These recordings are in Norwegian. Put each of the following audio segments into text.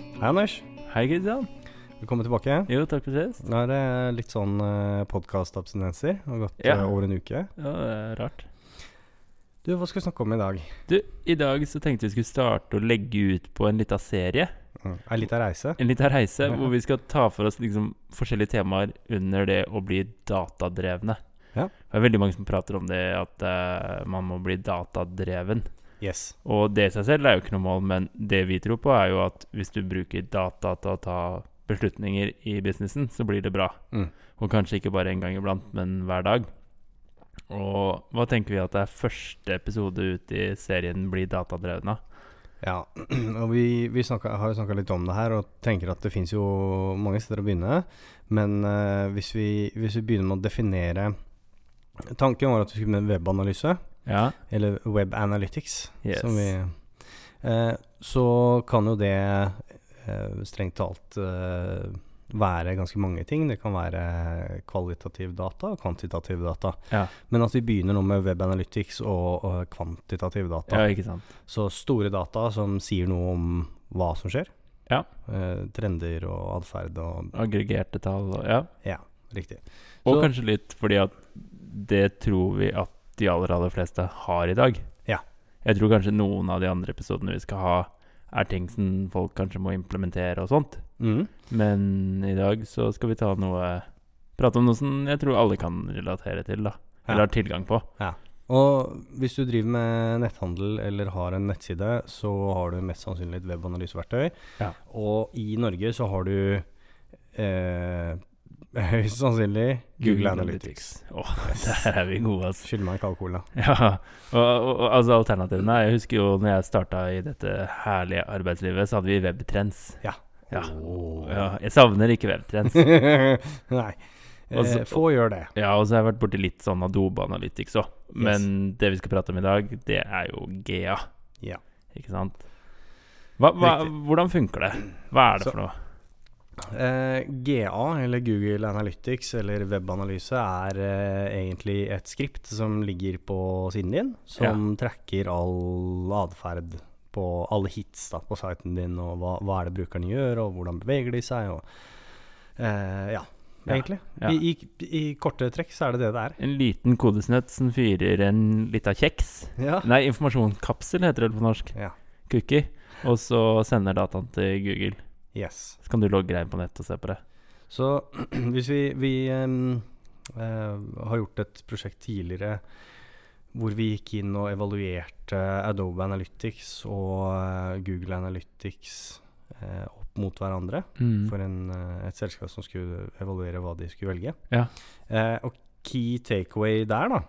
Hei, Anders. Hei, Kristian. Velkommen tilbake. Jo, takk for sist. Nå er det litt sånn uh, podkastabstinenser. Det har gått Ja. uh, over en uke. Ja, det er rart. Du, hva skal vi snakke om i dag? Du, i dag så tenkte vi skulle starte å legge ut på en liten serie. Mm. En lita reise. En liten reise Ja. hvor vi skal ta for oss liksom forskjellige temaer under det å bli datadrevne. Ja. Det er veldig mange som prater om det, at uh, man må bli datadreven. Yes. Og det i seg selv er jo ikke noe mål, men det vi tror på, er jo at hvis du bruker data til å ta beslutninger i businessen, så blir det bra. Mm. Og kanskje ikke bare en gang iblant, men hver dag. Og hva tenker vi at det er første episode ut i serien blir datadreven av? Ja, og vi, vi snakka, har jo snakka litt om det her og tenker at det fins jo mange steder å begynne. Men uh, hvis, vi, hvis vi begynner med å definere Tanken var at vi skulle med webanalyse, Ja. eller web analytics, Yes. som vi eh, Så kan jo det eh, strengt talt eh, være ganske mange ting. Det kan være kvalitativ data og kvantitativ data. Ja. Men at vi begynner nå med web analytics og, og kvantitativ data. ja. Så store data som sier noe om hva som skjer. Ja. Eh, trender og atferd og Aggregerte tall og Ja. Ja, riktig. Og Så- kanskje litt fordi at det tror vi at de aller, aller fleste har i dag. Ja. Jeg tror kanskje noen av de andre episodene vi skal ha, er ting som folk kanskje må implementere og sånt. Mm. Men i dag så skal vi ta noe Prate om noe som jeg tror alle kan relatere til, da. Ja. Eller har tilgang på. Og hvis du driver med netthandel eller har en nettside, så har du mest sannsynlig et webanalyseverktøy. Ja. Og i Norge så har du eh, høyst sannsynlig Google, Analytics. Åh, der er vi gode, altså. Skyld meg en kald cola. Ja, og, og, og altså alternativene Jeg husker jo når jeg starta i dette herlige arbeidslivet, så hadde vi Webtrends. Ja. Åh. Ja, jeg savner ikke Webtrends. Nei. Også, Eh, få gjør det. Ja, og så har jeg vært borti litt sånn Adobe Analytics òg. Men det vi skal prate om i dag, det er jo GA. Ja. Ikke sant? Hva, hva, hvordan funker det? Hva er det Så- for noe? Eh, GA, eller Google Analytics, eller webanalyse, er eh, egentlig et skript som ligger på siden din, som tracker all atferd på alle hits da, på siten din, og hva, hva er det brukerne gjør, og hvordan beveger de seg, og eh, ja, Ja, egentlig. ja. I, i, I korte trekk så er det det det er. En liten kodesnøtt som fyrer en lita kjeks. Ja. Nei, informasjonskapsel heter det på norsk. ja. Cookie. Og så sender dataen til Google. Yes. Så kan du logge deg inn på nett og se på det. Så hvis vi, vi um, uh, har gjort et prosjekt tidligere hvor vi gikk inn og evaluerte Adobe Analytics og eh, Google Analytics uh, opp mot hverandre Mm. for en, uh, et selskap som skulle evaluere hva de skulle velge. Ja. Og key takeaway der, da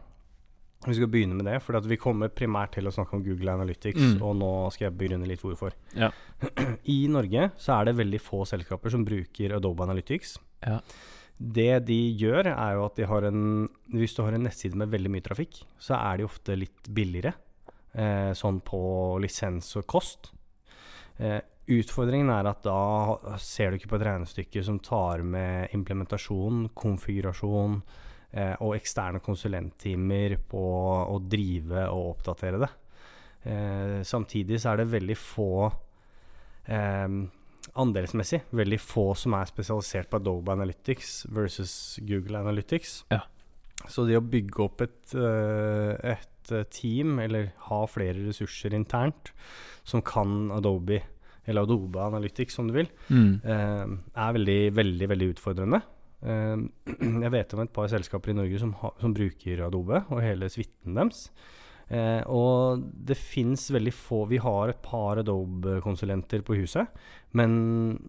Vi skal begynne med det, for vi kommer primært til å snakke om Google Analytics, Mm. og nå skal jeg begrunne litt hvorfor. Ja. I Norge så er det veldig få selskaper som bruker Adobe Analytics. Ja. Det de gjør, er jo at de har en Hvis du har en nettside med veldig mye trafikk, så er de ofte litt billigere. Eh, sånn på lisens og kost. Eh, utfordringen er at da ser du ikke på et regnestykke som tar med implementasjon, konfigurasjon og eksterne konsulenttimer på å drive og oppdatere det. Eh, samtidig så er det veldig få eh, Andelsmessig veldig få som er spesialisert på Adobe Analytics versus Google Analytics. Ja. Så det å bygge opp et, eh, et eh, team, eller ha flere ressurser internt, som kan Adobe, eller Adobe Analytics som du vil, Mm. eh, er veldig, veldig, veldig utfordrende. Eh, jeg vet om et par selskaper i Norge som, ha, som bruker Adobe, og hele suiten deres. Eh, og det fins veldig få Vi har et par Adobe-konsulenter på huset, men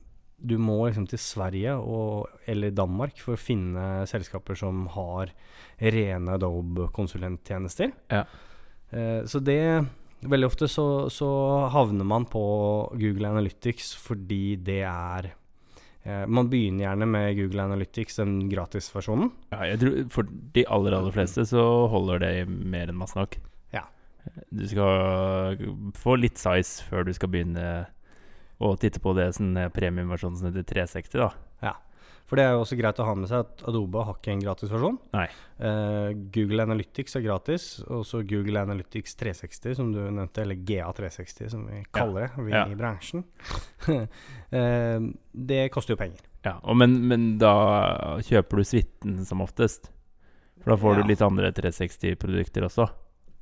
du må liksom til Sverige og, eller Danmark for å finne selskaper som har rene Adobe-konsulenttjenester. Ja. Eh, så det Veldig ofte så, så havner man på Google Analytics fordi det er Man begynner gjerne med Google Analytics, den gratisversjonen. Ja, jeg tror For de aller, aller fleste så holder det mer enn masse nok. Ja. Du skal få litt size før du skal begynne å titte på det sånn premiumversjonen som heter 360, da. For det er jo også greit å ha med seg at Adobe har ikke en gratis versjon. Nei. Uh, Google Analytics er gratis, og så Google Analytics 360, som du nevnte, eller GA360 som vi kaller det vi Ja. i bransjen. uh, det koster jo penger. Ja, og men, men da kjøper du suiten som oftest. For da får Ja. du litt andre 360-produkter også.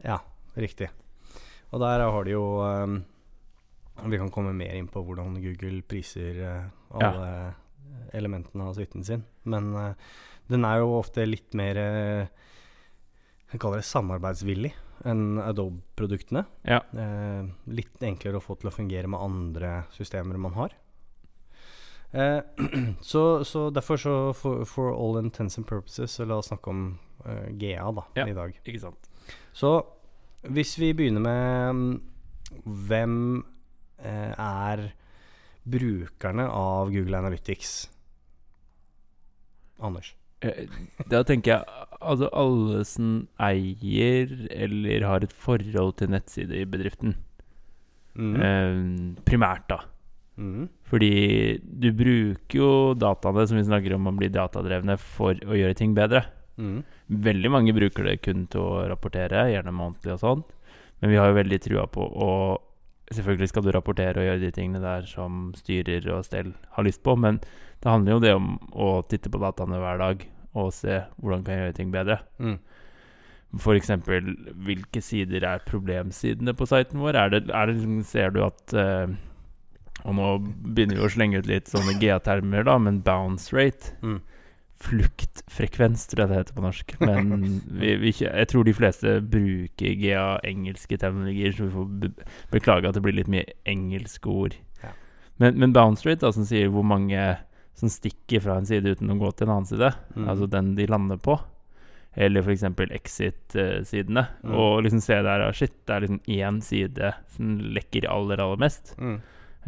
Ja, riktig. Og der har de jo um, Vi kan komme mer inn på hvordan Google priser uh, alle elementene av suiten sin. Men eh, den er jo ofte litt mer eh, Jeg kaller det samarbeidsvillig enn Adobe-produktene. Ja. Eh, litt enklere å få til å fungere med andre systemer man har. Eh, så, så derfor så for, for all intents and purposes så la oss snakke om eh, GA da Ja. i dag. Ikke sant? Så hvis vi begynner med mm, hvem eh, er brukerne av Google Analytics? Anders. Eh, Da tenker jeg altså alle som eier eller har et forhold til nettside i bedriften. Mm. Eh, primært, da. Mm. Fordi du bruker jo dataene som vi snakker om å bli datadrevne for å gjøre ting bedre. Mm. Veldig mange bruker det kun til å rapportere, gjerne månedlig og sånt. Men vi har jo veldig trua på å Selvfølgelig skal du rapportere og gjøre de tingene der som styrer og stell har lyst på, men det handler jo det om å titte på dataene hver dag og se hvordan kan jeg gjøre ting bedre. Mm. F.eks. hvilke sider er problemsidene på siten vår? Er det, er det ser du at eh, Og nå begynner vi å slenge ut litt sånne GA-termer, da, men bounce rate Mm. Fluktfrekvens, tror jeg det heter på norsk. Men vi, vi, jeg tror de fleste bruker GA engelske terminologier, så vi får beklage at det blir litt mye engelske ord. Ja. Men, men bounce rate, da, som sier hvor mange som stikker fra en side uten å gå til en annen side, Mm. altså den de lander på, eller f.eks. exit-sidene, Mm. og liksom se der ah, Shit, det er liksom én side som lekker aller, aller mest. Mm.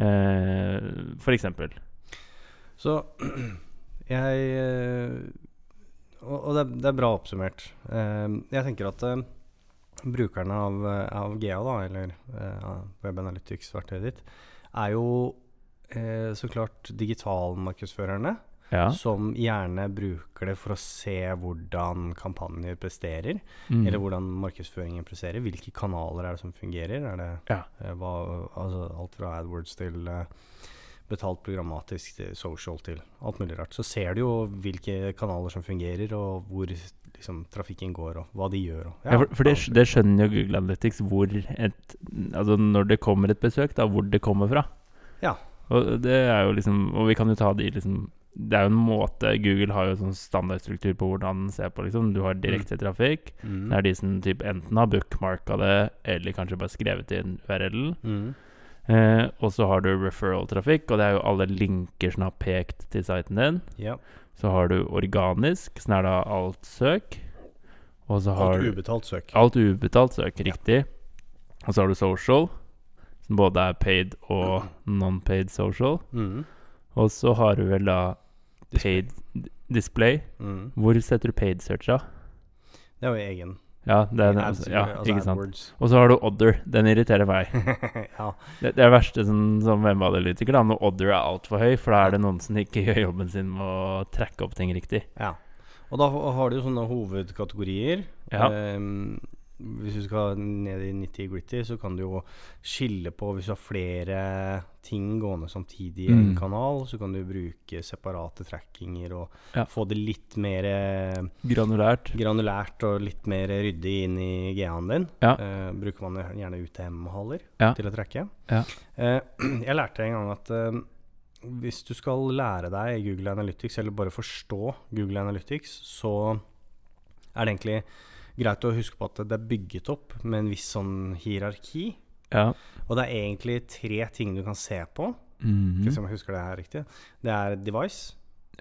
Eh, for eksempel. Så jeg eh, Og, det, det er bra oppsummert. Eh, jeg tenker at eh, brukerne av, av GA, da, eller eh, av Web Analytics-verktøyet ditt, er jo så klart digitalmarkedsførerne. Ja. Som gjerne bruker det for å se hvordan kampanjer presterer. Mm. Eller hvordan markedsføringen presterer. Hvilke kanaler er det som fungerer? Er det Ja. hva, altså alt fra AdWords til eh, betalt programmatisk til social til alt mulig rart. Så ser du jo hvilke kanaler som fungerer, og hvor liksom, trafikken går, og hva de gjør. Og, Ja, for, for det, det skjønner jo Google Analytics hvor et Altså når det kommer et besøk, da, hvor det kommer fra. Ja. Og det er jo liksom Og vi kan jo ta de liksom Det er jo en måte Google har jo sånn standardstruktur på hvordan den ser på, liksom. Du har direkte trafikk. Mm. Det er de som typ enten har bookmarka det, eller kanskje bare skrevet inn URL-en. Mm. Eh, og så har du referral-trafikk, og det er jo alle linker som har pekt til siten din. Ja. Så har du organisk, som er da alt søk. Og så har Alt ubetalt søk. Alt ubetalt søk, Ja. riktig. Og så har du social, som både er paid og non-paid social. Mm. Og så har du vel da paid display. Mm. Hvor setter du paid search, da? Det er jo egen. Ja, det er, ja altså ikke sant. Og så har du Odder. Den irriterer meg. ja. Det, det er det verste som, som webanalytiker, da, når Odder er altfor høy, for da er det noen som ikke gjør jobben sin med å trekke opp ting riktig. ja. Og da har du jo sånne hovedkategorier. Ja. Ehm, hvis du skal ned i 90 gritty, så kan du jo skille på Hvis du har flere ting gående samtidig i en Mm. kanal, så kan du bruke separate trackinger og Ja. få det litt mer eh, Granulært. granulært og litt mer ryddig inn i GA-en din. Ja. Eh, bruker man gjerne UTM-haller Ja. til å tracke. Ja. Eh, jeg lærte en gang at eh, hvis du skal lære deg Google Analytics, eller bare forstå Google Analytics, så er det egentlig greit å huske på at det er bygget opp med en viss sånn hierarki. Ja. Og det er egentlig tre ting du kan se på. mm -hmm. om jeg husker det her riktig. Det er device,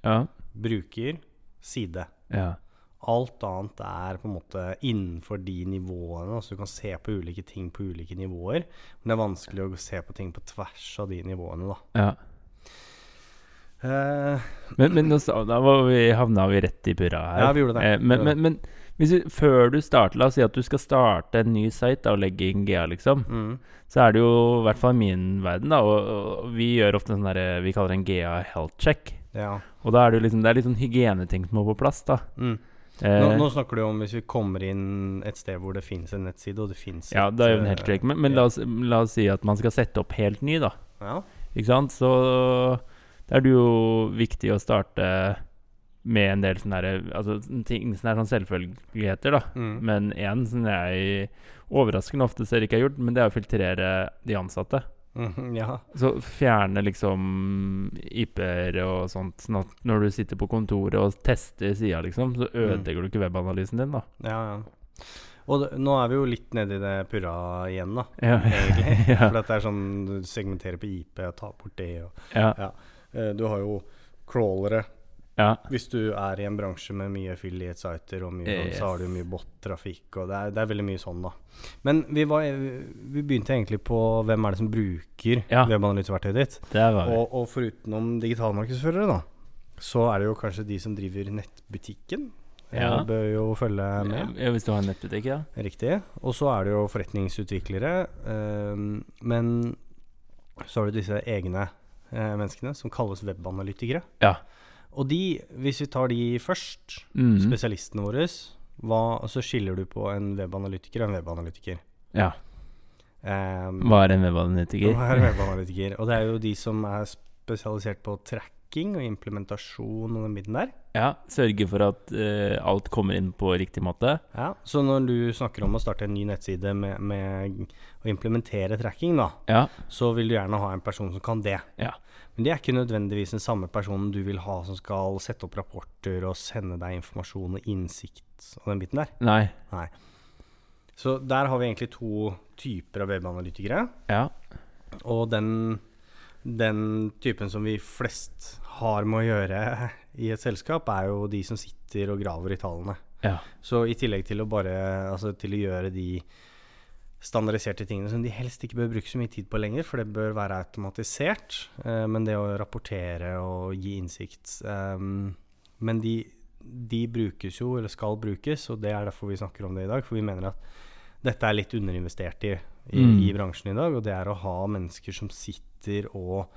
ja. bruker, side. Ja. Alt annet er på en måte innenfor de nivåene. Altså du kan se på ulike ting på ulike nivåer. Men det er vanskelig å se på ting på tvers av de nivåene, da. ja. Uh, Men, men også, da var vi, havna vi rett i purra her. Ja, vi gjorde det. Eh, men, men, men hvis før du starter, la oss si at du skal starte en ny site da, og legge inn GA, liksom, mm, så er det jo i hvert fall i min verden, da, og, og vi gjør ofte en sånn derre Vi kaller det en GA health check. Ja. Og da er det jo liksom Det er litt sånn hygieneting som må på plass, da. Mm. Eh, Nå, nå snakker du om hvis vi kommer inn et sted hvor det finnes en nettside, og det finnes ja, da det er jo en eh, helt korrekt. Men, men la, oss, la oss si at man skal sette opp helt ny, da. Ja. Ikke sant? Så da er det jo viktig å starte med en del sånne der, altså, ting som er sånn selvfølgeligheter, da. Mm. Men én som jeg overraskende ofte ser ikke er gjort, men det er å filtrere de ansatte. Mm, ja. Så fjerne liksom IP-er og sånt, sånn at når du sitter på kontoret og tester sida, liksom, så ødelegger du ikke webanalysen din, da. ja, ja. Og nå er vi jo litt nedi det purra igjen, da. Ja, Egentlig. ja. For dette det er sånn du segmenterer på IP og tar bort det. Og, ja, eh, du har jo crawlere. Ja. Hvis du er i en bransje med mye affiliate-sider, og mye, yes. så har du mye bot-trafikk. Og det er, det er veldig mye sånn, da. Men vi, var, vi begynte egentlig på hvem er det som bruker Ja. webanalyseverktøyet ditt. Og, og forutenom digitalmarkedsførere, da, så er det jo kanskje de som driver nettbutikken. Ja. Du Bør jo følge med. Ja, hvis du har en nettbutikk, ja. Riktig. Og så er det jo forretningsutviklere. Eh, men så har du disse egne eh, menneskene som kalles webanalytikere. Ja. Og de, hvis vi tar de først, Mm. spesialistene våre, hva, så skiller du på en webanalytiker og en webanalytiker. ja. Um, Hva er en webanalytiker? Hva er en webanalytiker? Og det er jo de som er spesialisert på tracking og implementasjon og den biten der. Ja, sørge for at uh, alt kommer inn på riktig måte. Ja, Så når du snakker om å starte en ny nettside med, med å implementere tracking, da, Ja. så vil du gjerne ha en person som kan det. Ja. Men det er ikke nødvendigvis den samme personen du vil ha som skal sette opp rapporter og sende deg informasjon og innsikt og den biten der. Nei. Nei. Så der har vi egentlig to typer av webanalytikere. Ja. Og den, den typen som vi flest har med å gjøre i et selskap, er jo de som sitter og graver i tallene. Ja. Så i tillegg til å bare Altså til å gjøre de standardiserte tingene som de helst ikke bør bruke så mye tid på lenger, for det bør være automatisert. Eh, men det å rapportere og gi innsikt eh, Men de, de brukes jo, eller skal brukes, og det er derfor vi snakker om det i dag. For vi mener at dette er litt underinvestert i, i, Mm. i bransjen i dag, og det er å ha mennesker som sitter og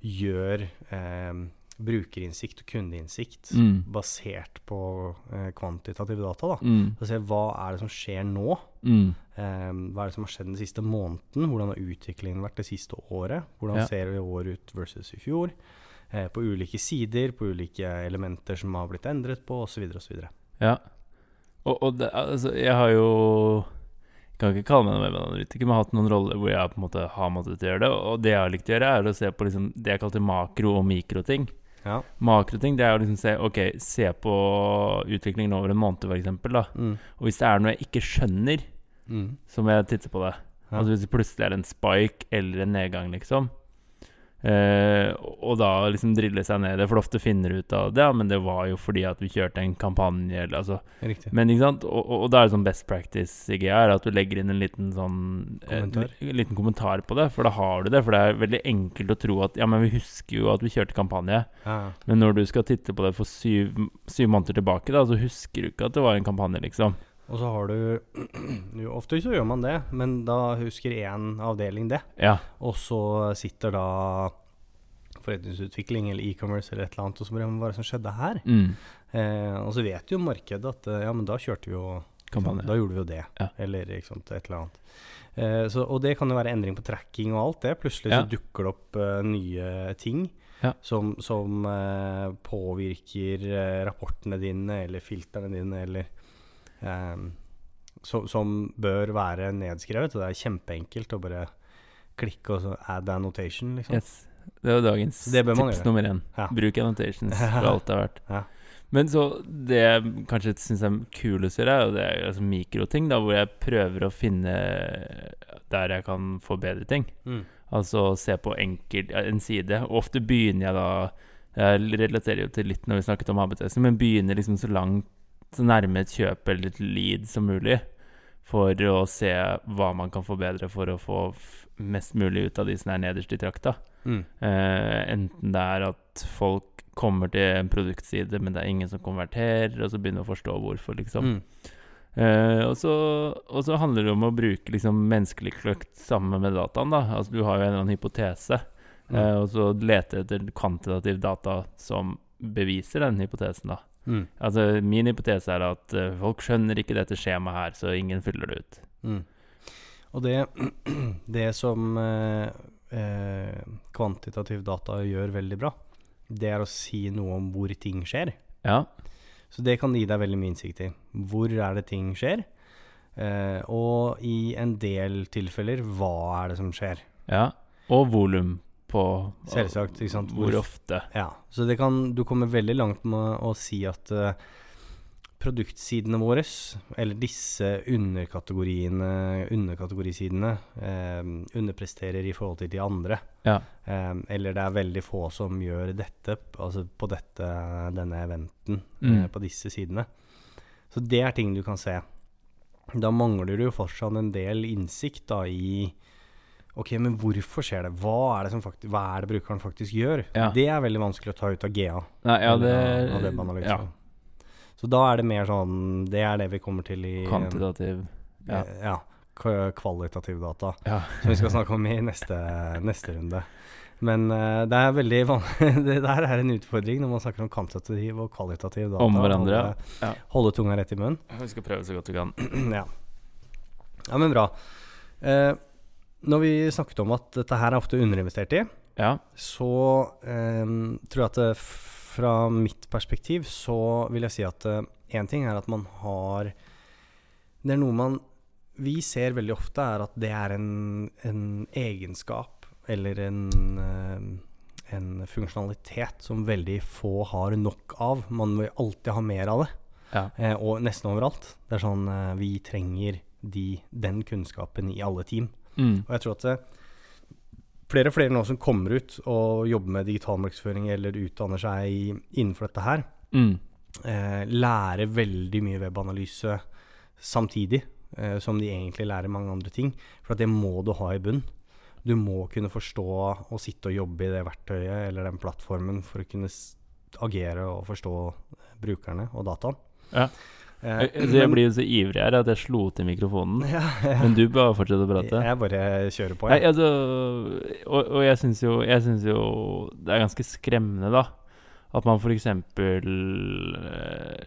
gjør eh, brukerinnsikt og kundeinnsikt Mm. basert på eh, kvantitative data. da. Mm. Så se hva er det som skjer nå? Mm. Eh, hva er det som har skjedd den siste måneden? Hvordan har utviklingen vært det siste året? Hvordan Ja. ser det i år ut versus i fjor? Eh, på ulike sider, på ulike elementer som har blitt endret på, osv. osv. Ja. Og, og det, altså, jeg har jo kan ikke kalle meg en webanalytiker, men jeg har hatt noen roller hvor jeg på en måte har måttet gjøre det. Og det jeg har likt å gjøre, er å se på liksom det jeg kalte makro- og mikroting. Ja. Makroting det er å liksom se Ok, se på utviklingen over en måned, eksempel. Mm. Og hvis det er noe jeg ikke skjønner, Mm. så må jeg titte på det. Ja. Altså Hvis det plutselig er en spike eller en nedgang, liksom. Eh, og- da liksom drille seg ned det, for ofte finner du ut av det. Ja, men det var jo fordi at vi kjørte en kampanje, eller altså Riktig. Men ikke sant, og, og, og da er det sånn best practice i GR at du legger inn en liten sånn eh, Kommentar. li- liten kommentar på det, for da har du det. For det er veldig enkelt å tro at ja, men vi husker jo at vi kjørte kampanje. Ja. Men når du skal titte på det for syv, syv måneder tilbake, da, så husker du ikke at det var en kampanje, liksom. Og så har du jo, Ofte så gjør man det, men da husker én avdeling det. Ja. Og så sitter da forretningsutvikling eller e-commerce eller et eller annet, og så bare Hva er det som skjedde her? Mm. Eh, og så vet jo markedet at eh, ja, men da kjørte vi jo Kampanje. Da gjorde vi jo det. Ja. Eller sant, et eller annet. Eh, så, og det kan jo være endring på tracking og alt det. Plutselig Ja. så dukker det opp uh, nye ting Ja. som, som uh, påvirker uh, rapportene dine eller filtrene dine, eller eh, så, Som bør være nedskrevet. Og det er kjempeenkelt å bare klikke og så add annotation, liksom. Yes. Det var dagens Det tips nummer én. Ja. Bruk annotations for alt det er verdt. Ja. Men så det jeg kanskje syns er kulest å gjøre, er det er altså mikroting, da, hvor jeg prøver å finne der jeg kan forbedre ting. Mm. Altså se på enkelt, en side. Og ofte begynner jeg da Jeg relaterer jo til litt når vi snakket om AB-testing, men begynner liksom så langt så nærme et kjøp eller et lead som mulig. For å se hva man kan forbedre for å få mest mulig ut av de som er nederst i trakta. Mm. Uh, enten det er at folk kommer til en produktside, men det er ingen som konverterer, og så begynner å forstå hvorfor, liksom. Mm. Uh, og, så, og så handler det om å bruke liksom menneskelig kløkt sammen med dataen. da Altså Du har jo en eller annen hypotese. Mm. uh, og så lete etter kvantitativ data som beviser den hypotesen, da. Mm. Altså, min hypotese er at uh, folk skjønner ikke dette skjemaet her, så ingen fyller det ut. Mm. Og det, det som eh, eh, kvantitativ data gjør veldig bra, det er å si noe om hvor ting skjer. Ja. Så det kan gi deg veldig mye innsikt i. Hvor er det ting skjer? Eh, og i en del tilfeller, hva er det som skjer? ja. Og volum på Selvsagt. ikke sant? Hvor ofte. Ja, så det kan, du kommer veldig langt med å si at eh, produktsidene våre, eller disse underkategoriene, underkategorisidene, eh, underpresterer i forhold til de andre. Ja. Eh, eller det er veldig få som gjør dette, altså på dette, denne eventen, Mm. eh, på disse sidene. Så det er ting du kan se. Da mangler du jo fortsatt en del innsikt da i Ok, men hvorfor skjer det? Hva er det, som faktisk, hva er det brukeren faktisk gjør? Ja. Det er veldig vanskelig å ta ut av GA. Nei, ja, det av- av ja, Så da er det mer sånn Det er det vi kommer til i Kvantitativ. Ja. ja kvalitativ data. Ja. Som vi skal snakke om i neste, neste runde. Men uh, det er veldig vanlig Det der er en utfordring når man snakker om kvantitativ og kvalitativ data. Om hverandre, Holde, ja. holde tunga rett i munnen. Vi skal prøve så godt vi kan. ja. ja, men bra. Eh, når vi snakket om at dette her er ofte underinvestert i, Ja. så eh, tror jeg at det, fra mitt perspektiv så vil jeg si at én ting er at man har Det er noe man Vi ser veldig ofte er at det er en, en egenskap eller en, eh, en funksjonalitet som veldig få har nok av. Man vil alltid ha mer av det, Ja. eh, og nesten overalt. Det er sånn eh, Vi trenger de, den kunnskapen i alle team. Mm. Og jeg tror at det, flere og flere nå som kommer ut og jobber med digital markedsføring eller utdanner seg i- innenfor dette her, Mm. eh, lærer veldig mye webanalyse samtidig eh, som de egentlig lærer mange andre ting. For at det må du ha i bunn. Du må kunne forstå og sitte og jobbe i det verktøyet eller den plattformen for å kunne agere og forstå brukerne og dataen. Ja. Eh, Jeg, jeg blir jo så ivrig her at jeg slo til mikrofonen. ja, ja. Men du bare fortsetter å prate. Jeg bare kjører på, Nei, altså, og, og jeg syns jo, jo det er ganske skremmende, da. At man f.eks.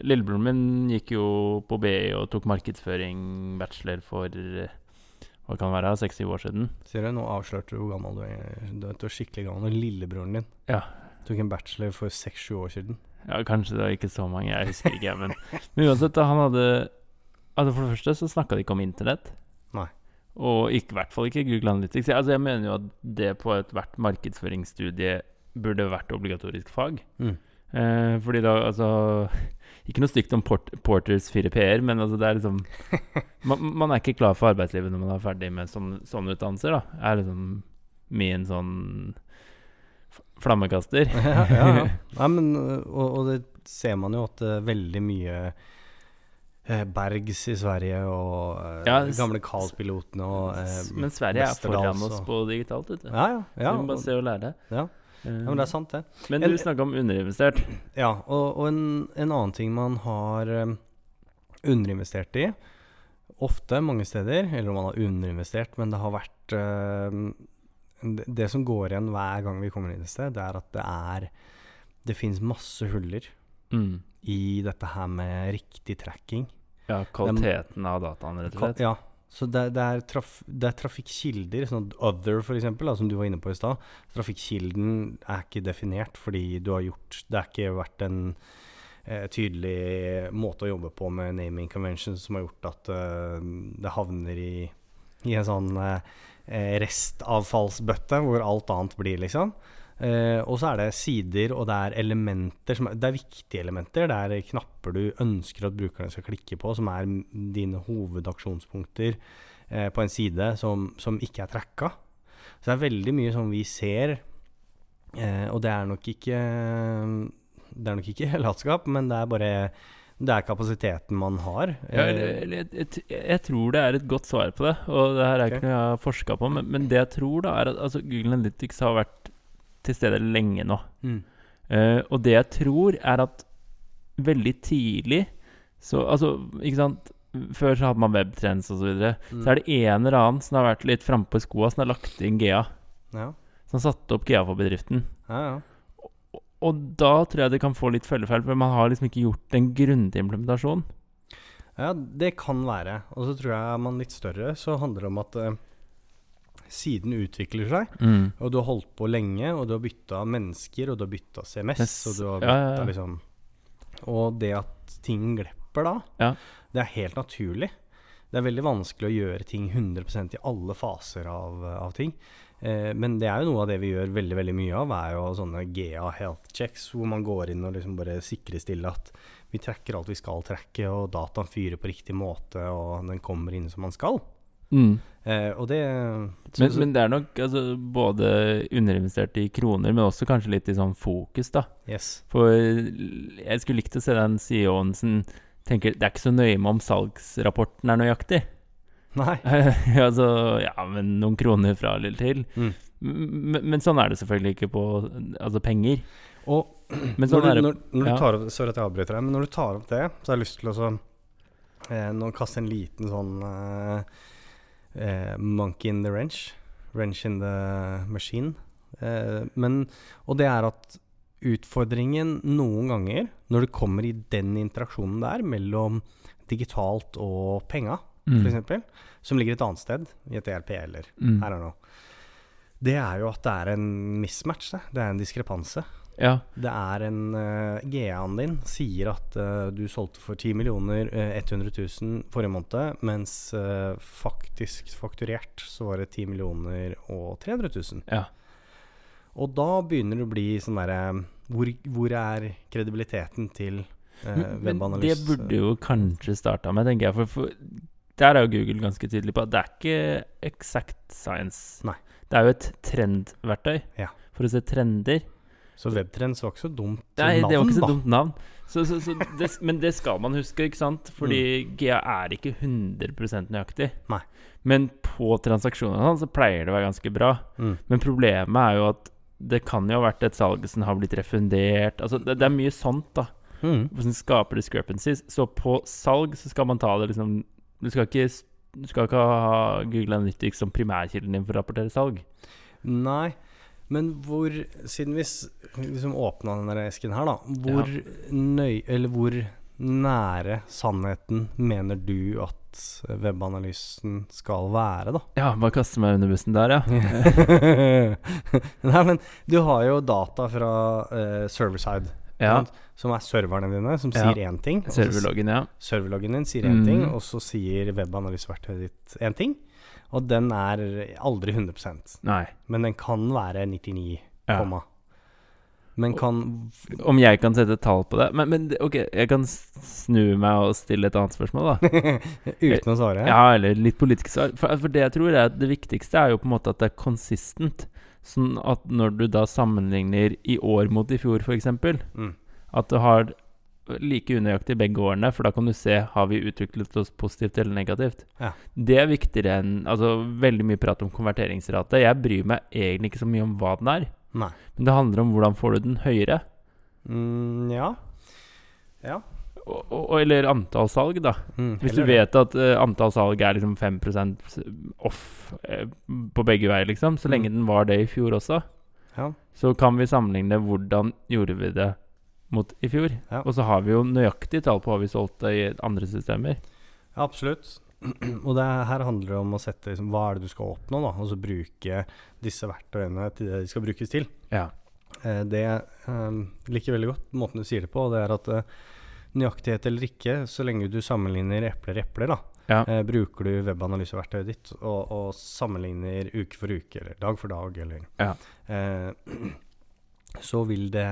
Lillebroren min gikk jo på BI og tok markedsføring bachelor for eh, hva kan det være, seks-syv år siden. Ser du, nå avslørte du hvor gammel du er. Du er, du er skikkelig gammel. Lillebroren din Ja. tok en bachelor for seks-sju år siden. Ja, kanskje det var ikke så mange, jeg husker ikke. Men, men uansett, han hadde Altså For det første så snakka de ikke om internett. Nei. Og i hvert fall ikke Google Analytics. Altså Jeg mener jo at det på ethvert markedsføringsstudie burde vært obligatorisk fag. Mm. Eh, fordi da, altså Ikke noe stygt om port Porters 4P-er, men altså det er liksom man, man er ikke klar for arbeidslivet når man er ferdig med sånne, sånne utdannelser. da Er liksom min sånn flammekaster. ja, ja. Nei, men, og, og det ser man jo at uh, veldig mye eh, Bergs i Sverige og uh, Ja, gamle Carl-pilotene og eh, Men Sverige er foran oss på digitalt, vet du. Ja, ja. ja, du må bare se og lære. ja. Eh, men det er sant, det. men du snakka om underinvestert. Ja, og, og en, en annen ting man har underinvestert i, ofte mange steder, eller om man har underinvestert, men det har vært det, som går igjen hver gang vi kommer inn et sted, det er at det er Det fins masse huller Mm. i dette her med riktig tracking. Ja, kvaliteten av dataen, rett og slett. Ja, så det, det, er traf, det er trafikkilder, sånn other for eksempel, da, som du var inne på i stad. Trafikkilden er ikke definert fordi du har gjort Det har ikke vært en eh, tydelig måte å jobbe på med naming conventions som har gjort at eh, det havner i, i en sånn eh, restavfallsbøtte hvor alt annet blir, liksom. Uh, og så er det sider, og det er elementer som er, Det er viktige elementer. Det er knapper du ønsker at brukerne skal klikke på, som er dine hovedaksjonspunkter uh, på en side som, som ikke er tracka. Så det er veldig mye som vi ser, uh, og det er nok ikke Det er nok ikke latskap, men det er bare Det er kapasiteten man har. Ja, jeg, jeg, jeg tror det er et godt svar på det, og det her er okay. ikke noe jeg har forska på, men, men det jeg tror, da, er at altså, Google Analytics har vært til stede lenge nå. mm, Uh, og det jeg tror, er at veldig tidlig så Altså, ikke sant Før så hadde man webtrends og så videre. mm, Så er det en eller annen som har vært litt frampå i skoa, som har lagt inn GA. ja. som satte opp GA for bedriften. Ja, ja. Og da tror jeg det kan få litt følgefeil, for man har liksom ikke gjort en grundig implementasjon. Ja, det kan være. Og så tror jeg man litt større, så handler det om at uh, siden utvikler seg, og du har holdt på lenge, og du har bytta mennesker, og du har bytta CMS, Yes. og du har Ja, ja, ja. liksom Og det at ting glepper da, Ja. det er helt naturlig. Det er veldig vanskelig å gjøre ting 100% i alle faser av, av ting. Eh, men det er jo noe av det vi gjør veldig veldig mye av, er jo sånne GA health checks, hvor man går inn og liksom bare sikkerstiller at vi tracker alt vi skal tracke, og dataen fyrer på riktig måte, og den kommer inn som man skal. Mm. Eh, og det så, Men, men det er nok altså, både underinvestert i kroner, men også kanskje litt i sånn fokus, da. Yes. For jeg skulle likt å se den CEO-en som tenker det er ikke så nøye med om salgsrapporten er nøyaktig. Nei. altså, ja, men noen kroner fra eller til. Mm. Men, men sånn er det selvfølgelig ikke på altså penger. Og Men sånn når, du, det når, når ja. du tar opp Sorry at jeg avbryter deg, men når du tar opp det, så har jeg lyst til å så, eh, Nå kaste en liten sånn eh, eh, Monkey in the wrench. Wrench in the machine. Eh, men Og det er at utfordringen noen ganger, når det kommer i den interaksjonen der mellom digitalt og penga, Mm. f.eks., som ligger et annet sted, i et ERP eller Mm. her og nå, det er jo at det er en mismatch. Det, det er en diskrepanse. Ja. Det er en uh, GA-en din sier at uh, du solgte for 10 millioner uh, 100 000 forrige måned, mens uh, faktisk fakturert så var det 10 millioner og 300 000. ja. Og da begynner det å bli sånn derre hvor, hvor er kredibiliteten til uh, webanalyse? det burde jo kanskje starta med, tenker jeg. For, for der er jo Google ganske tydelig på at det er ikke exact science. Nei. Det er jo et trendverktøy Ja. for å se trender. Så Webtrends var ikke så dumt Nei, navn, det var ikke så da. dumt navn. Så, så, så det, men det skal man huske, ikke sant? Fordi Mm. GA er ikke 100% nøyaktig. Nei. Men på sånn, så pleier det å være ganske bra. Mm. Men problemet er jo at det kan jo ha vært et salg som har blitt refundert. Altså, det, det er mye sånt, da. Mm. Som skaper discrepancies. Så på salg så skal man ta det liksom Du skal ikke, du skal ikke ha Google Analytics som primærkilden din for å rapportere salg. Nei, men hvor Siden vi liksom åpna denne esken her, da. Hvor nøy... Eller hvor nære sannheten mener du at webanalysen skal være, da? Ja, bare kaste meg under bussen der, ja. Nei, men du har jo data fra uh, server-side, Ja, som er serverne dine, som Ja. sier én ting. Serverloggen, ja. Serverloggen din sier én ting, Mhm. og så sier webanalyseverktøyet ditt én ting. Og den er aldri 100 Nei. men den kan være 99, Ja. komma. Men kan Om jeg kan sette et tall på det? Men, men ok, jeg kan snu meg og stille et annet spørsmål, da. Uten å svare? Ja, eller litt politisk svar. For, for det jeg tror er det viktigste er jo på en måte at det er consistent. Sånn at når du da sammenligner i år mot i fjor, f.eks., Mm. at du har like unøyaktig begge årene, for da kan du se har vi utviklet oss positivt eller negativt. Ja. Det er viktigere enn altså, veldig mye prat om konverteringsrate. Jeg bryr meg egentlig ikke så mye om hva den er, Nei. men det handler om hvordan får du den høyere. Mm, ja. Ja. Eller antall salg, da. Mm, Hvis du vet at uh, antall salg er liksom 5% off uh, på begge veier, liksom, så lenge Mm. den var det i fjor også, Ja. så kan vi sammenligne hvordan gjorde vi det mot i fjor. Ja. Og så har vi jo nøyaktig tall på hva vi solgte i andre systemer. ja, absolutt. Og det her handler det om å sette liksom, hva er det du skal oppnå, da. Og så bruke disse verktøyene til det de skal brukes til. Ja. Eh, det eh, liker veldig godt måten du sier det på. Det er at eh, nøyaktighet eller ikke, så lenge du sammenligner epler og epler, da. Ja. Eh, bruker du webanalyseverktøyet ditt og, og sammenligner uke for uke eller dag for dag, eller Ja. eh, Så vil det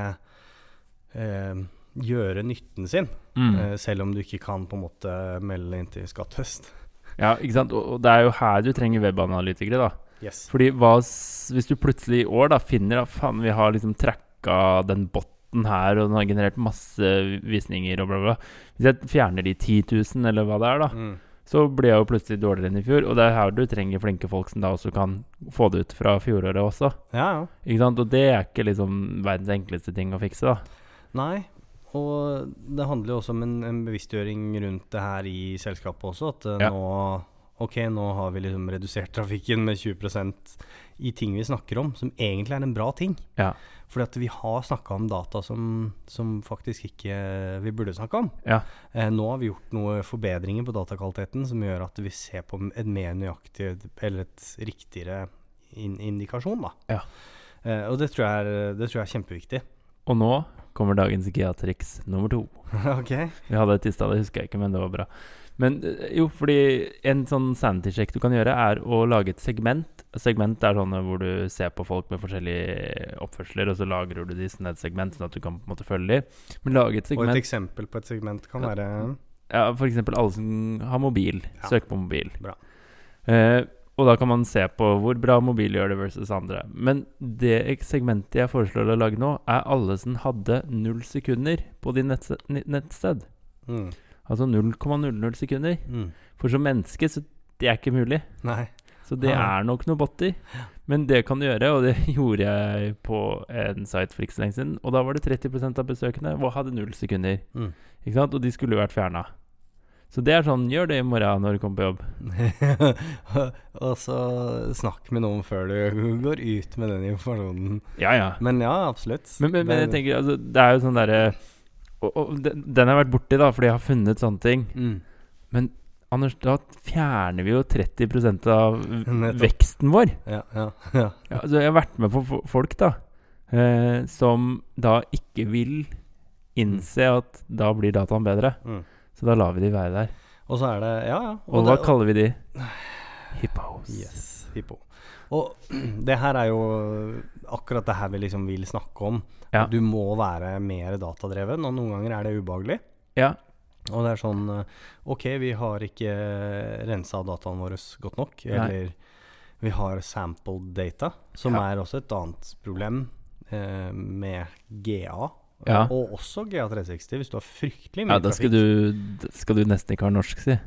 eh, gjøre nytten sin, Mm. eh, selv om du ikke kan på en måte melde inn til Skattefest. ja, ikke sant. Og, og det er jo her du trenger webanalytikere, da. Yes. Fordi hva hvis du plutselig i år da finner at faen, vi har liksom tracka den botten her, og den har generert masse visninger og bla, bla. Hvis jeg fjerner de 10 000, eller hva det er, da, Mm. så blir jeg jo plutselig dårligere enn i fjor. Og det er her du trenger flinke folk som da også kan få det ut fra fjoråret også. Ja, ja. Ikke sant? Og det er ikke liksom verdens enkleste ting å fikse, da. Nei, og det handler jo også om en, en bevisstgjøring rundt det her i selskapet også. At eh, Ja. nå Ok, nå har vi liksom redusert trafikken med 20% i ting vi snakker om, som egentlig er en bra ting. Ja. Fordi at vi har snakka om data som, som faktisk ikke vi burde snakke om. Ja. Eh, nå har vi gjort noen forbedringer på datakvaliteten som gjør at vi ser på en mer nøyaktig, eller et riktigere in indikasjon, da. Ja. Eh, og det tror, jeg er, det tror jeg er kjempeviktig. Og nå kommer dagens GA-triks nummer to. okay. Vi hadde et i stad, det husker jeg ikke, men det var bra. Men eh, jo, fordi en sånn sanity-sjekk du kan gjøre, er å lage et segment. Segment er sånne hvor du ser på folk med forskjellige oppførsler, og så lagrer du de i et segment, sånn at du kan på en måte følge dem. Men lage et segment Og et eksempel på et segment kan Ja. være Ja, eksempel alle som har mobil. Ja. Søker på mobil. Bra. Eh, og da kan man se på hvor bra mobil gjør det versus andre. Men det segmentet jeg foreslår å lage nå, er alle som hadde null sekunder på din nettsted. mm. Altså 0,00 sekunder. Mm. For som menneske så det er ikke mulig. Nei. Så det Ah. er nok noe botter. Men det kan du gjøre, og det gjorde jeg på en site for ikke så lenge siden. Og da var det 30% av besøkende og hadde null sekunder. Mm. Ikke sant? Og de skulle jo vært fjerna. Så det er sånn, gjør det i morgen når du kommer på jobb. og så snakk med noen før du går ut med den informasjonen. Ja, ja. Men ja, absolutt. Men, men, men jeg tenker, altså, det er jo sånn derre og, og den, den har jeg vært borti, da, fordi jeg har funnet sånne ting. mm. Anders, da fjerner vi jo 30% av veksten vår. Ja, ja, ja. Ja, altså, jeg har vært med på folk da eh, som da ikke vil innse at da blir dataen bedre. Mm. Så da lar vi de være der. Og så er det Ja, ja. Og, hva det, kaller vi de? Hippos. Yes, hippo. Og det her er jo akkurat det her vi liksom vil snakke om. Ja. Du må være mer datadreven, og noen ganger er det ubehagelig. Ja. Og det er sånn eh, Ok, vi har ikke rensa dataene våre godt nok. Nei. Eller vi har sampled data, som Ja. er også et annet problem eh, med GA. Ja. Og også GA360, hvis du har fryktelig mye ja, da skal du, skal du nesten ikke ha norsk, si.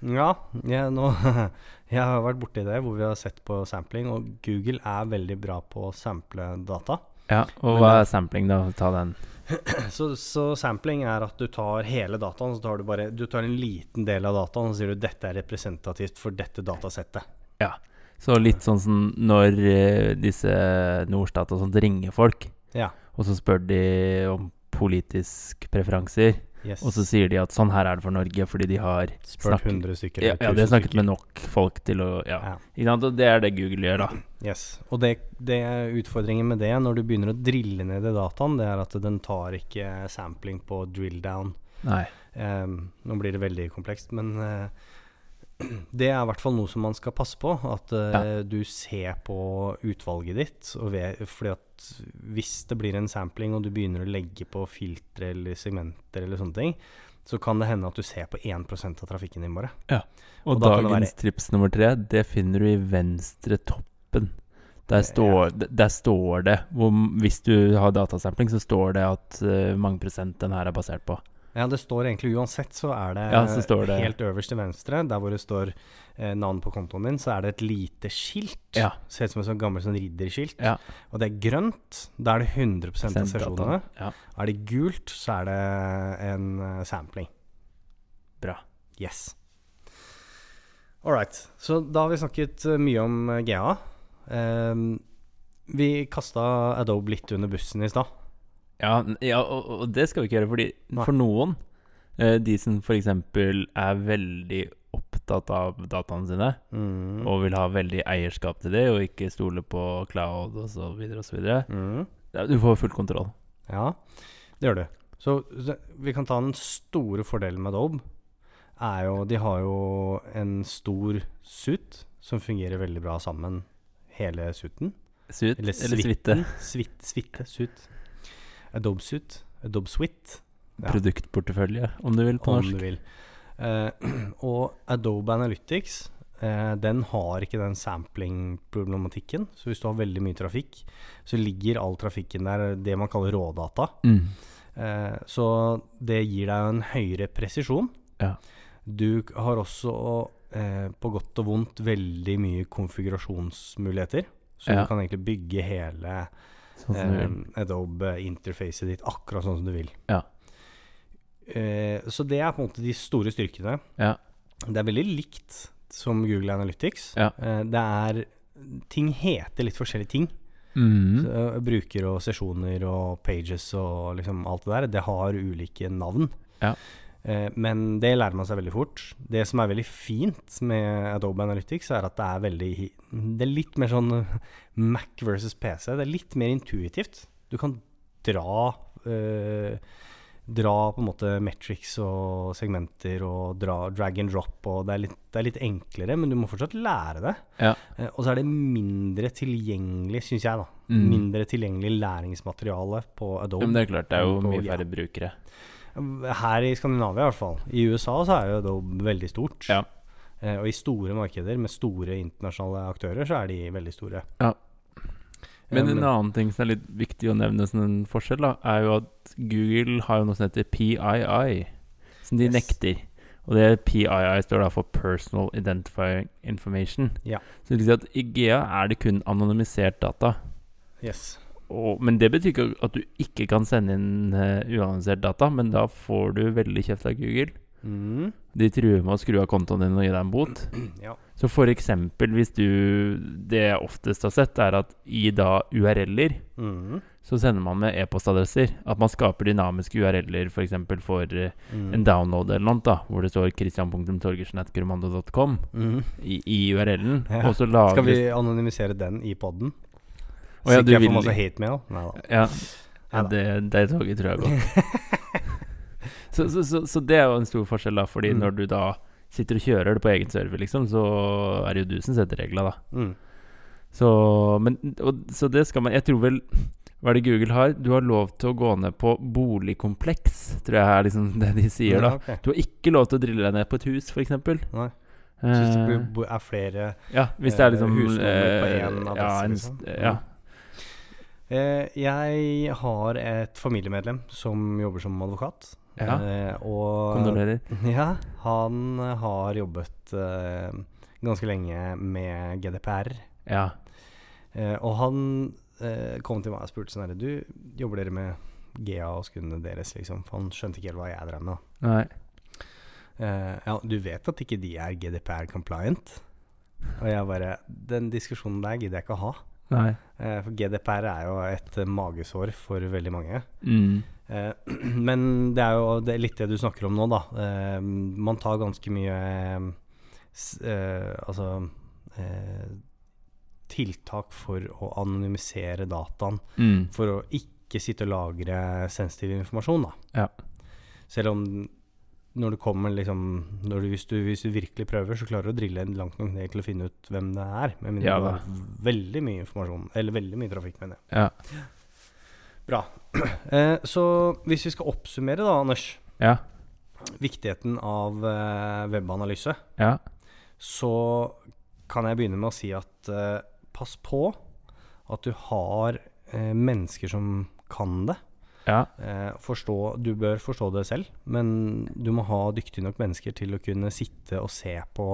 Ja, jeg, nå, jeg har vært borti det hvor vi har sett på sampling, og Google er veldig bra på å sample data. Ja, Og Men hva er sampling, da? Ta den. Så, så sampling er at du tar hele dataen, så tar du bare Du tar en liten del av dataen, og sier du dette er representativt for dette datasettet. Ja. Så litt sånn som når eh, disse Norstat og sånt ringer folk, Ja. og så spør de om politisk preferanser, Yes. og så sier de at sånn her er det for Norge, fordi de har Spurt snakket, 100 stykker. Ja, ja de har snakket stykker. med nok folk til å Ja. Ja. Det er det Google gjør, da. Yes. Og det, det utfordringen med det, når du begynner å drille ned i dataen, det er at den tar ikke sampling på drill down. Nei. Um, nå blir det veldig komplekst, men eh, det er i hvert fall noe som man skal passe på. At eh, du ser på utvalget ditt. Og ved, fordi at hvis det blir en sampling, og du begynner å legge på filtre eller segmenter eller sånne ting, så kan det hende at du ser på 1% av trafikken din bare. Og, Og da dagens være... trips nummer tre, det finner du i venstre toppen. Der står, ja. der står det hvor, Hvis du har datasampling, så står det at uh, mange prosent den her er basert på. Ja, det står egentlig uansett, så er det, Ja, så det- helt øverst til venstre, der hvor det står eh, navn på kontoen din, så er det et lite skilt. Ja. Ser ut som et sånt gammelt sånn ridderskilt. Ja. Og det er grønt. Da er det 100 av sesjonene. Ja. Er det gult, så er det en eh, sampling. Bra. Yes. All right. Så da har vi snakket eh, mye om eh, GA. Um, vi kasta Adobe litt under bussen i stad. Ja, ja og, og det skal vi ikke gjøre, fordi Nei. for noen, eh, de som f.eks. er veldig opptatt av dataene sine, Mm. og vil ha veldig eierskap til det, og ikke stole på cloud osv., osv. Mm. Ja, du får full kontroll. Ja, det gjør du. Så så vi kan ta den store fordelen med Adobe. Er jo, de har jo en stor suit som fungerer veldig bra sammen, hele suiten. Suit eller, eller suite. Suite, suite, suit. Adobe Suite. Adobe Suite. Ja. Produktportefølje, om du vil, på om norsk. du vil. Eh, og Adobe Analytics eh, den har ikke den sampling-problematikken. Så hvis du har veldig mye trafikk, så ligger all trafikken der, det man kaller rådata. Mm. Eh, så det gir deg en høyere presisjon. Ja. Du har også, eh, på godt og vondt, veldig mye konfigurasjonsmuligheter. Så Ja. du kan egentlig bygge hele Sånn eh. Adobe-interfacet ditt akkurat sånn som du vil. Ja. Eh, så det er på en måte de store styrkene. Ja. Det er veldig likt som Google Analytics. Ja. Eh, det er Ting heter litt forskjellige ting. Mm. Så, eh, bruker og sesjoner og pages og liksom alt det der. Det har ulike navn. Ja. Eh, men det lærer man seg veldig fort. Det som er veldig fint med Adobe Analytics, er at det er veldig Det er litt mer sånn Mac versus PC. Det er litt mer intuitivt. Du kan dra eh, Dra på en måte metrics og segmenter og dra drag and drop. Og det, er litt, det er litt enklere, men du må fortsatt lære det. Ja. Eh, og så er det mindre tilgjengelig, syns jeg, da. Mm. Mindre tilgjengelig læringsmateriale på Adobe. Men det er klart, det er jo mye færre brukere. Her i Skandinavia i hvert fall. I USA så er jo Adobe veldig stort. Ja. Eh, og i store markeder med store internasjonale aktører, så er de veldig store. Ja. Men Eh, en annen ting som er litt viktig å nevne som en forskjell, da, er jo at Google har jo noe som heter PII, som de Yes. nekter. Og det PII står da for Personal Identifying Information. Ja. Så det vil si at i GA er det kun anonymisert data. Yes. Og, men det betyr ikke at du ikke kan sende inn uh, uannonsert data, men da får du veldig kjeft av Google. Mm. De truer med å skru av kontoen din og gi deg en bot. Ja. Så for eksempel hvis du Det jeg oftest har sett, er at i da URL-er Mm. så sender man med e-postadresser. At man skaper dynamiske URL-er f.eks. For, for eh, Mm. en download eller noe, da, hvor det står christian.torgersen.gromando.com Mm. i, i URL-en. Ja. Skal vi anonymisere den i poden? Å ja, du vil- får masse hate mail? Nei da. Ja, ja det, det toget tror jeg går. så, så, så, så det er jo en stor forskjell, da. Fordi Mm. når du da sitter og kjører det på egen server, liksom, så er det jo du som setter regla, da. Mm. Så, men, og, så det skal man Jeg tror vel Hva er det Google har? Du har lov til å gå ned på boligkompleks, tror jeg er liksom det de sier, da. Ja, ok. Du har ikke lov til å drille deg ned på et hus, f.eks. Så hvis det er flere ja, hvis det er eh, liksom husnummer på én en adresse, ja, en, liksom. ja. Eh, jeg har et familiemedlem som jobber som advokat. Ja. Eh, og Kondolerer. Ja, han har jobbet eh, ganske lenge med GDPR. Ja. Eh, og han eh, kom til meg og spurte sånn herre, Du, jobber dere med GA og skundene deres, liksom? For han skjønte ikke helt hva jeg drev med. Nei. Ja, du vet at ikke de er GDPR compliant? Og jeg bare Den diskusjonen der gidder jeg ikke å ha. Nei. Eh, for GDPR er jo et magesår for veldig mange. Mm. Eh, men det er jo det er litt det du snakker om nå, da. Eh, man tar ganske mye Altså eh, tiltak for å anonymisere dataen. Mm. For å ikke sitte og lagre sensitiv informasjon, da. Ja. Selv om når du kommer liksom du, hvis, du, hvis du virkelig prøver, så klarer du å drille en langt nok ned til å finne ut hvem det er. Med mindre Ja du har veldig mye informasjon, eller veldig mye trafikk, mener jeg. Ja. Bra. Eh, så hvis vi skal oppsummere da, Anders, Ja. viktigheten av eh, webanalyse, Ja. så kan jeg begynne med å si at eh, pass på at du har eh, mennesker som kan det. Ja. Eh, forstå, du bør forstå det selv, men du må ha dyktige nok mennesker til å kunne sitte og se på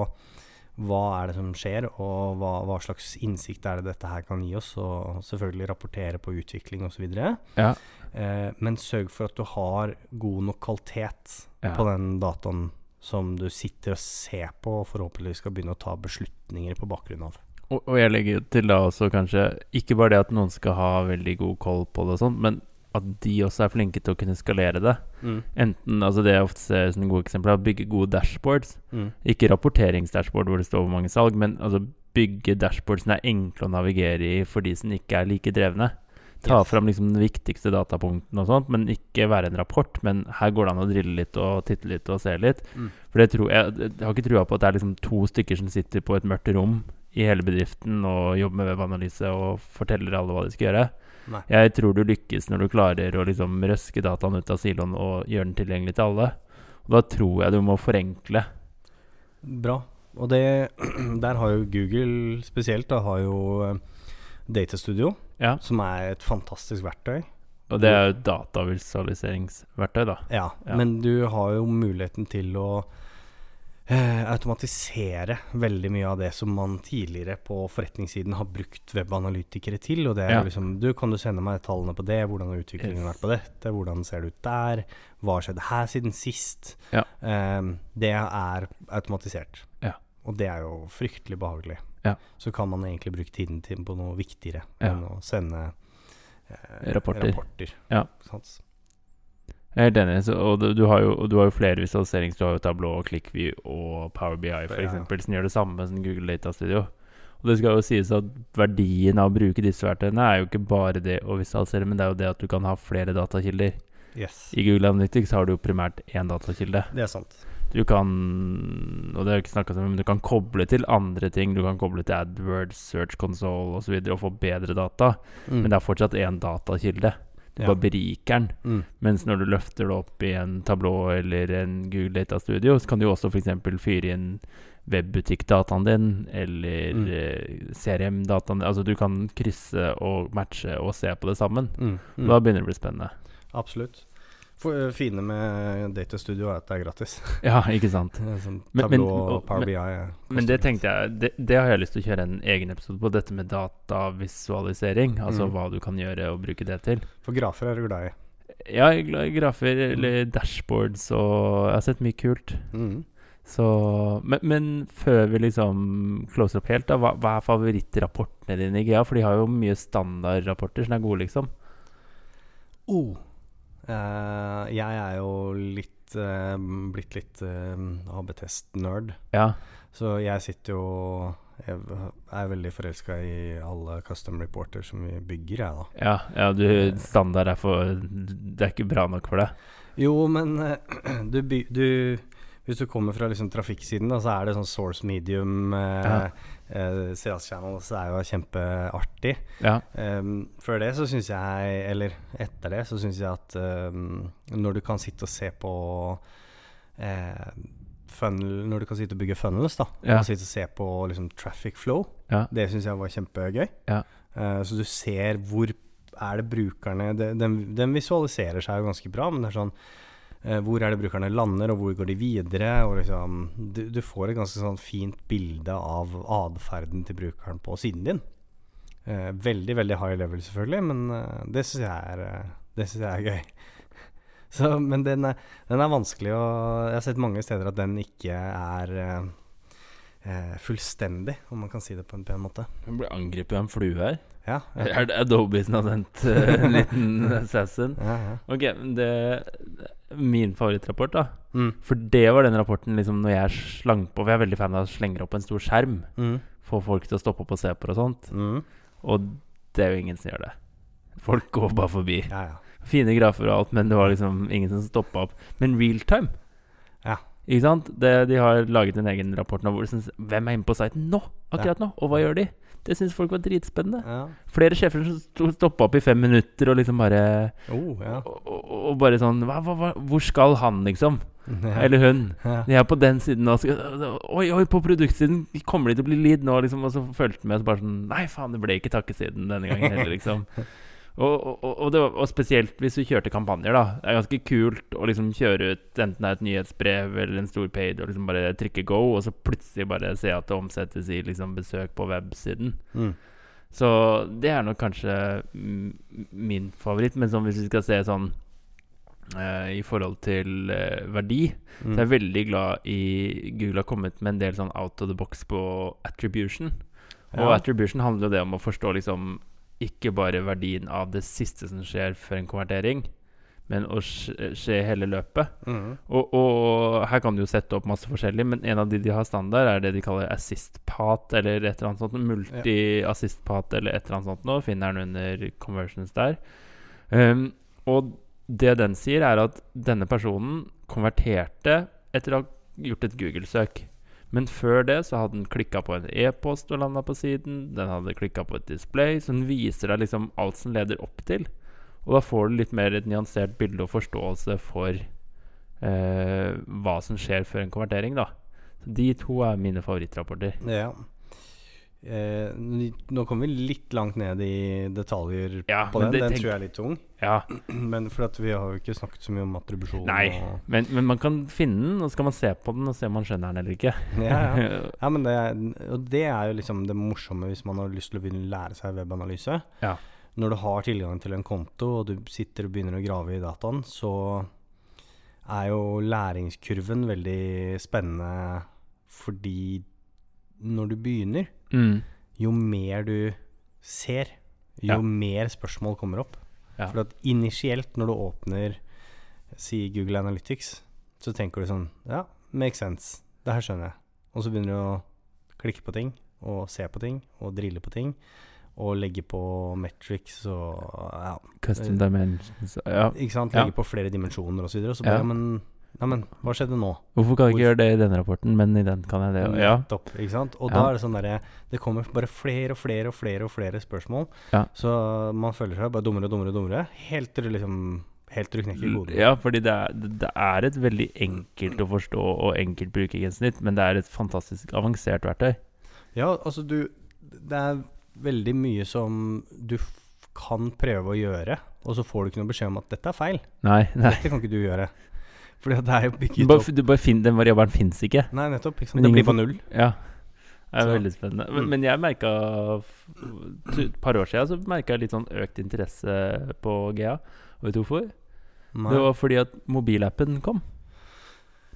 hva er det som skjer, og hva, hva slags innsikt er det dette her kan gi oss, og selvfølgelig rapportere på utvikling osv. Ja. Eh, men sørg for at du har god nok kvalitet Ja. på den dataen som du sitter og ser på, og forhåpentligvis skal begynne å ta beslutninger på bakgrunn av. Og, og jeg legger til da også kanskje Ikke bare det at noen skal ha veldig god koll på det og sånt, men at de også er flinke til å kunne skalere det. Enten, altså Det jeg ofte ser som gode eksempler, er å bygge gode dashboards. Mm. Ikke rapporteringsdashboard hvor det står hvor mange salg, men altså bygge dashboards som er enkle å navigere i for de som ikke er like drevne. Ta Yes. fram liksom den viktigste datapunktene og sånt, men ikke være en rapport. Men her går det an å drille litt og titte litt og se litt. Mm. For det tror jeg, jeg har ikke trua på at det er liksom to stykker som sitter på et mørkt rom i hele bedriften og jobber med webanalyse og forteller alle hva de skal gjøre. Nei. Jeg tror du lykkes når du klarer å liksom røske dataen ut av siloen og gjøre den tilgjengelig til alle. Og da tror jeg du må forenkle. Bra. Og det, der har jo Google spesielt da, har jo eh, Datastudio, Ja. som er et fantastisk verktøy. Og det er jo datavisualiseringsverktøy, da. Ja, Ja. men du har jo muligheten til å automatisere veldig mye av det som man tidligere på forretningssiden har brukt webanalytikere til. Og det er Ja. liksom Du, kan du sende meg tallene på det? Hvordan har utviklingen Yes. vært på dette? Hvordan ser det ut der? Hva har skjedd her siden sist? Ja. Eh, det er automatisert. Ja. og det er jo fryktelig behagelig. Ja. Så kan man egentlig bruke tiden til på noe viktigere enn å sende eh, Rapporter. rapporter. Ja. Sant? Jeg er helt enig. Så, og du, du, har jo, du har jo flere visualiserings... Du har jo Tableau, ClickView og Power BI for Ja. som gjør det samme som Google Data Studio. Og det skal jo sies at verdien av å bruke disse verktøyene er jo ikke bare det å visualisere, men det er jo det at du kan ha flere datakilder. Yes. I Google Analytics har du jo primært én datakilde. Det er sant. Du kan Og det har jeg ikke om, men du kan koble til andre ting. Du kan koble til AdWords, Search Console osv. Og, så videre, og få bedre data. Mm. Men det er fortsatt én datakilde. Du Ja. bare beriker den. Mm. Mens når du løfter det opp i en tablå eller en Google Data Studio, så kan du jo også f.eks. fyre inn webbutikkdataen din, eller Mm. eh, CRM-dataen Altså du kan krysse og matche og se på det sammen. Mm. Mm. Da begynner det å bli spennende. Absolutt. For, eh, fine med Data Studio er at det er gratis. Ja, ikke sant. sånn Men- men- og Power men- BI. er- Men det tenkte jeg det, det har jeg lyst til å kjøre en egen episode på. Dette med datavisualisering. Altså Mm. hva du kan gjøre og bruke det til. For grafer er du glad i. Ja, jeg er glad i grafer eller dashboards og Jeg har sett mye kult. Mm. Så, men, men før vi liksom closer opp helt, da, hva, hva er favorittrapportene dine i GA? For de har jo mye standardrapporter som er gode, liksom. Oh. Eh, jeg er jo litt eh, blitt litt uh, AB-test-nerd. Ja. Så jeg sitter jo Jeg er veldig forelska i alle custom reporter som vi bygger, jeg, da. Ja, ja du, standard er for Det er ikke bra nok for deg. Jo, men eh, du, du Hvis du kommer fra liksom trafikksiden, da, så er det sånn source medium eh, Ja. Eh, CS Channel, så er jo kjempeartig. Ja. Um, før det så syns jeg, eller etter det, så syns jeg at um, når du kan sitte og se på eh, funnel, Når du kan sitte og bygge funnels, da, Ja. og sitte og se på liksom, traffic flow, Ja. det syns jeg var kjempegøy. Ja. Eh, så du ser hvor er det brukerne det, den, den visualiserer seg jo ganske bra, men det er sånn Hvor er det brukerne lander, og hvor går de videre? Liksom, du, du får et ganske sånn fint bilde av atferden til brukeren på siden din. Eh, veldig, veldig high level, selvfølgelig, men eh, det syns jeg, eh, jeg er gøy. Så, men den er, den er vanskelig, og jeg har sett mange steder at den ikke er eh, eh, fullstendig, om man kan si det på en pen måte. Du blir angrepet av en flue her. Ja, ja. Adobe som har sendt en liten assassin? ja, ja. Ok, det Min favorittrapport, da. Mm. For det var den rapporten liksom når jeg slang på For jeg er veldig fan av å slenge opp en stor skjerm. Mm. Få folk til å stoppe opp og se på og sånt. Mm. Og det er jo ingen som gjør det. Folk går bare forbi. Ja, ja. Fine grafer og alt, men det var liksom ingen som stoppa opp. Men realtime Ja. Ikke sant? Det, de har laget en egen rapport nå hvor de synes Hvem er inne på siten nå? Akkurat nå? Og hva gjør de? Det syns folk var dritspennende. ja. Flere sjefer som stoppa opp i fem minutter og liksom bare Oh, ja. og, og, og bare sånn hva, hva, Hvor skal han, liksom? ja. Eller hun? De er på den siden Og Skal, oi, oi, på produktsiden kommer de til å bli lead nå, liksom. Og så de med så bare sånn Nei, faen, det ble ikke takkesiden denne gangen heller, liksom. Og, og, og, det var, og spesielt hvis du kjørte kampanjer, da. Det er ganske kult å liksom kjøre ut enten det er et nyhetsbrev eller en stor paid, og liksom bare trykke go, og så plutselig bare se at det omsettes i liksom besøk på websiden. Mm. Så det er nok kanskje mm, min favoritt. Men sånn hvis vi skal se sånn uh, i forhold til uh, verdi, så er jeg er veldig glad i Google har kommet med en del sånn out of the box på attribution. Og Ja. attribution handler jo det om å forstå liksom ikke bare verdien av det siste som skjer før en konvertering, men å skje, hele løpet. Mm. Og, og her kan du jo sette opp masse forskjellig, men en av de de har standard, er det de kaller assist path, eller et eller annet sånt. Multi-assist path, eller et eller annet sånt nå. Finner den under conversions der. Um, og det den sier, er at denne personen konverterte etter å ha gjort et Google-søk. Men før det så hadde den klikka på en e-post og landa på siden. Den hadde klikka på et display, så den viser deg liksom alt som leder opp til. Og da får du litt mer et nyansert bilde og forståelse for eh, hva som skjer før en konvertering, da. Så de to er mine favorittrapporter. Ja. Eh, nå kommer vi litt langt ned i detaljer Ja, på den. det Den tenk- tror jeg er litt tung. Ja, Men for at vi har jo ikke snakket så mye om attribusjon. Nei. Og, men, men man kan finne den, og så kan man se på den og se om man skjønner den eller ikke. ja, ja. ja, men det er, og det er jo liksom det morsomme hvis man har lyst til å begynne å lære seg webanalyse. Ja. Når du har tilgang til en konto, og du sitter og begynner å grave i dataen, så er jo læringskurven veldig spennende fordi når du begynner, Mm. jo mer du ser, jo Ja. mer spørsmål kommer opp. Ja. For at initielt, når du åpner si Google Analytics, så tenker du sånn Ja, makes sense. Det her skjønner jeg. Og så begynner du å klikke på ting, og se på ting, og drille på ting. Og legge på metrics og ja, Custom dimensions Ja. ikke sant? Ja. Legge på flere dimensjoner og så videre. Og så Ja. bare, ja, men, ja, men hva skjedde nå? Hvorfor kan jeg ikke Hvor... gjøre det i denne rapporten, men i den kan jeg det? Ja. Nettopp, ikke sant? Og Ja. da er det sånn derre Det kommer bare flere og flere og flere og flere spørsmål. Ja. Så man føler seg bare dummere og dummere og dummere. Helt til liksom Helt til du knekker koden. Ja, fordi det er, det er et veldig enkelt å forstå og enkelt brukergrensesnitt, men det er et fantastisk avansert verktøy. Ja, altså du Det er veldig mye som du kan prøve å gjøre, og så får du ikke noe beskjed om at dette er feil. Nei, nei. Dette kan ikke du gjøre. Fordi at det er jo bygget opp du bare finn, den variabelen fins ikke. Nei, nettopp. Ikke sant? Men Det blir på null. Ja. Det er Så- veldig spennende. Men, Mm. men jeg merka For et par år siden så merka jeg litt sånn økt interesse på GA. Og vet du hvorfor? Nei. Det var fordi at mobilappen kom.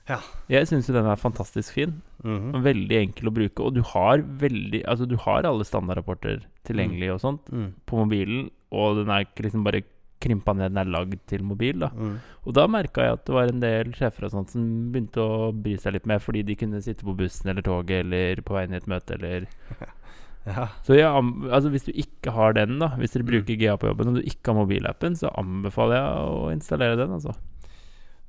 Ja. Jeg syns jo den er fantastisk fin. Mhm. og Veldig enkel å bruke. Og du har veldig Altså du har alle standardrapporter tilgjengelig og sånt Mm. på mobilen, og den er ikke liksom bare krympa ned, den er lagd til mobil. da Mm. Og da merka jeg at det var en del sjefer og sånt som begynte å bry seg litt mer, fordi de kunne sitte på bussen eller toget eller på vei inn i et møte eller Ja. Så jeg, altså hvis du ikke har den, da hvis dere bruker GA på jobben og du ikke har mobilappen, så anbefaler jeg å installere den. altså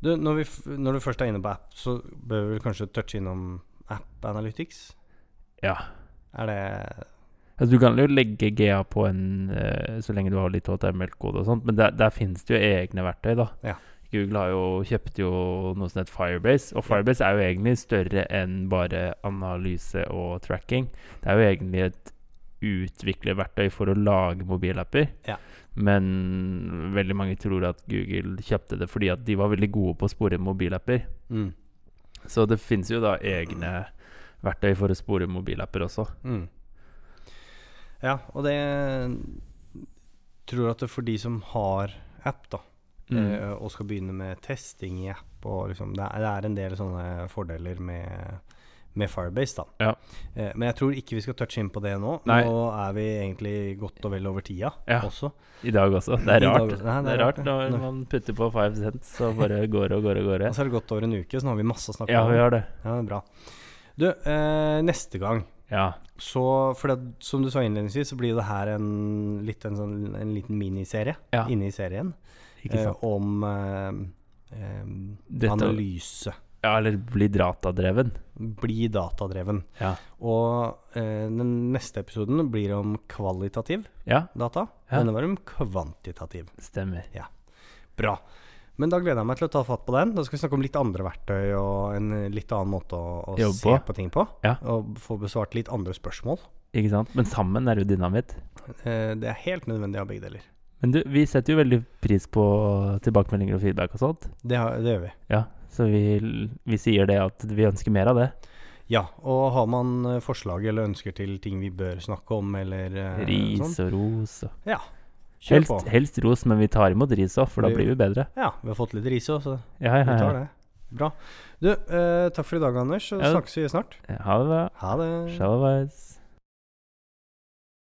Du, når, vi når du først er inne på app, så bør vi kanskje touche innom App Analytics? Ja Er det Altså Du kan jo legge GA på en eh, så lenge du har litt HTML-kode og sånt, men der, der finnes det jo egne verktøy, da. Ja. Google har jo kjøpt jo noe som heter Firebase, og Firebase er jo egentlig større enn bare analyse og tracking. Det er jo egentlig et utviklerverktøy for å lage mobilapper. Ja. Men veldig mange tror at Google kjøpte det fordi at de var veldig gode på å spore mobilapper. mm. Så det finnes jo da egne verktøy for å spore mobilapper også. Mm. Ja, og det tror at det for de som har app, da, Mm. eh, og skal begynne med testing i app liksom, det, er, det er en del sånne fordeler med, med Firebase, da. Ja. Eh, men jeg tror ikke vi skal touche inn på det nå. Nei. Nå er vi egentlig godt og vel over tida Ja. også. I dag også. Det er rart. også. Nei, det, er rart når Nå- man putter på five cents, og bare går og går og går. Og så har det gått over en uke, så nå har vi masse å snakke Ja, om. vi har det. Ja, det er bra. Du, eh, neste gang Ja. så For det, som du sa innledningsvis, så blir det her en, litt en, sånn, en liten miniserie Ja. inne i serien eh, om eh, eh, Dette- analyse. Ja, eller bli datadreven. Bli datadreven. Ja. Og eh, den neste episoden blir om kvalitativ Ja, data. Ja. Denne var om kvantitativ. stemmer. Bra. Men da gleder jeg meg til å ta fatt på den. Da skal vi snakke om litt andre verktøy og en litt annen måte å, å Jobbe se på. på ting på. Ja. Og få besvart litt andre spørsmål. Ikke sant? Men sammen er jo dynamitt. Eh, det er helt nødvendig av begge deler. Men du, vi setter jo veldig pris på tilbakemeldinger og feedback og sånt. Det, har, det gjør vi. Ja, så vi, vi sier det at vi ønsker mer av det. Ja, og har man eh, forslag eller ønsker til ting vi bør snakke om, eller eh, Ris sånn, og ros og ja, kjør helst, på. helst ros, men vi tar imot ris òg, for da blir vi bedre. Ja, vi har fått litt ris òg, så Ja, ja, vi tar det. Bra. Du, eh, takk for i dag, Anders. Så snakkes vi snart. Ha det bra. Ha det. Shalawais.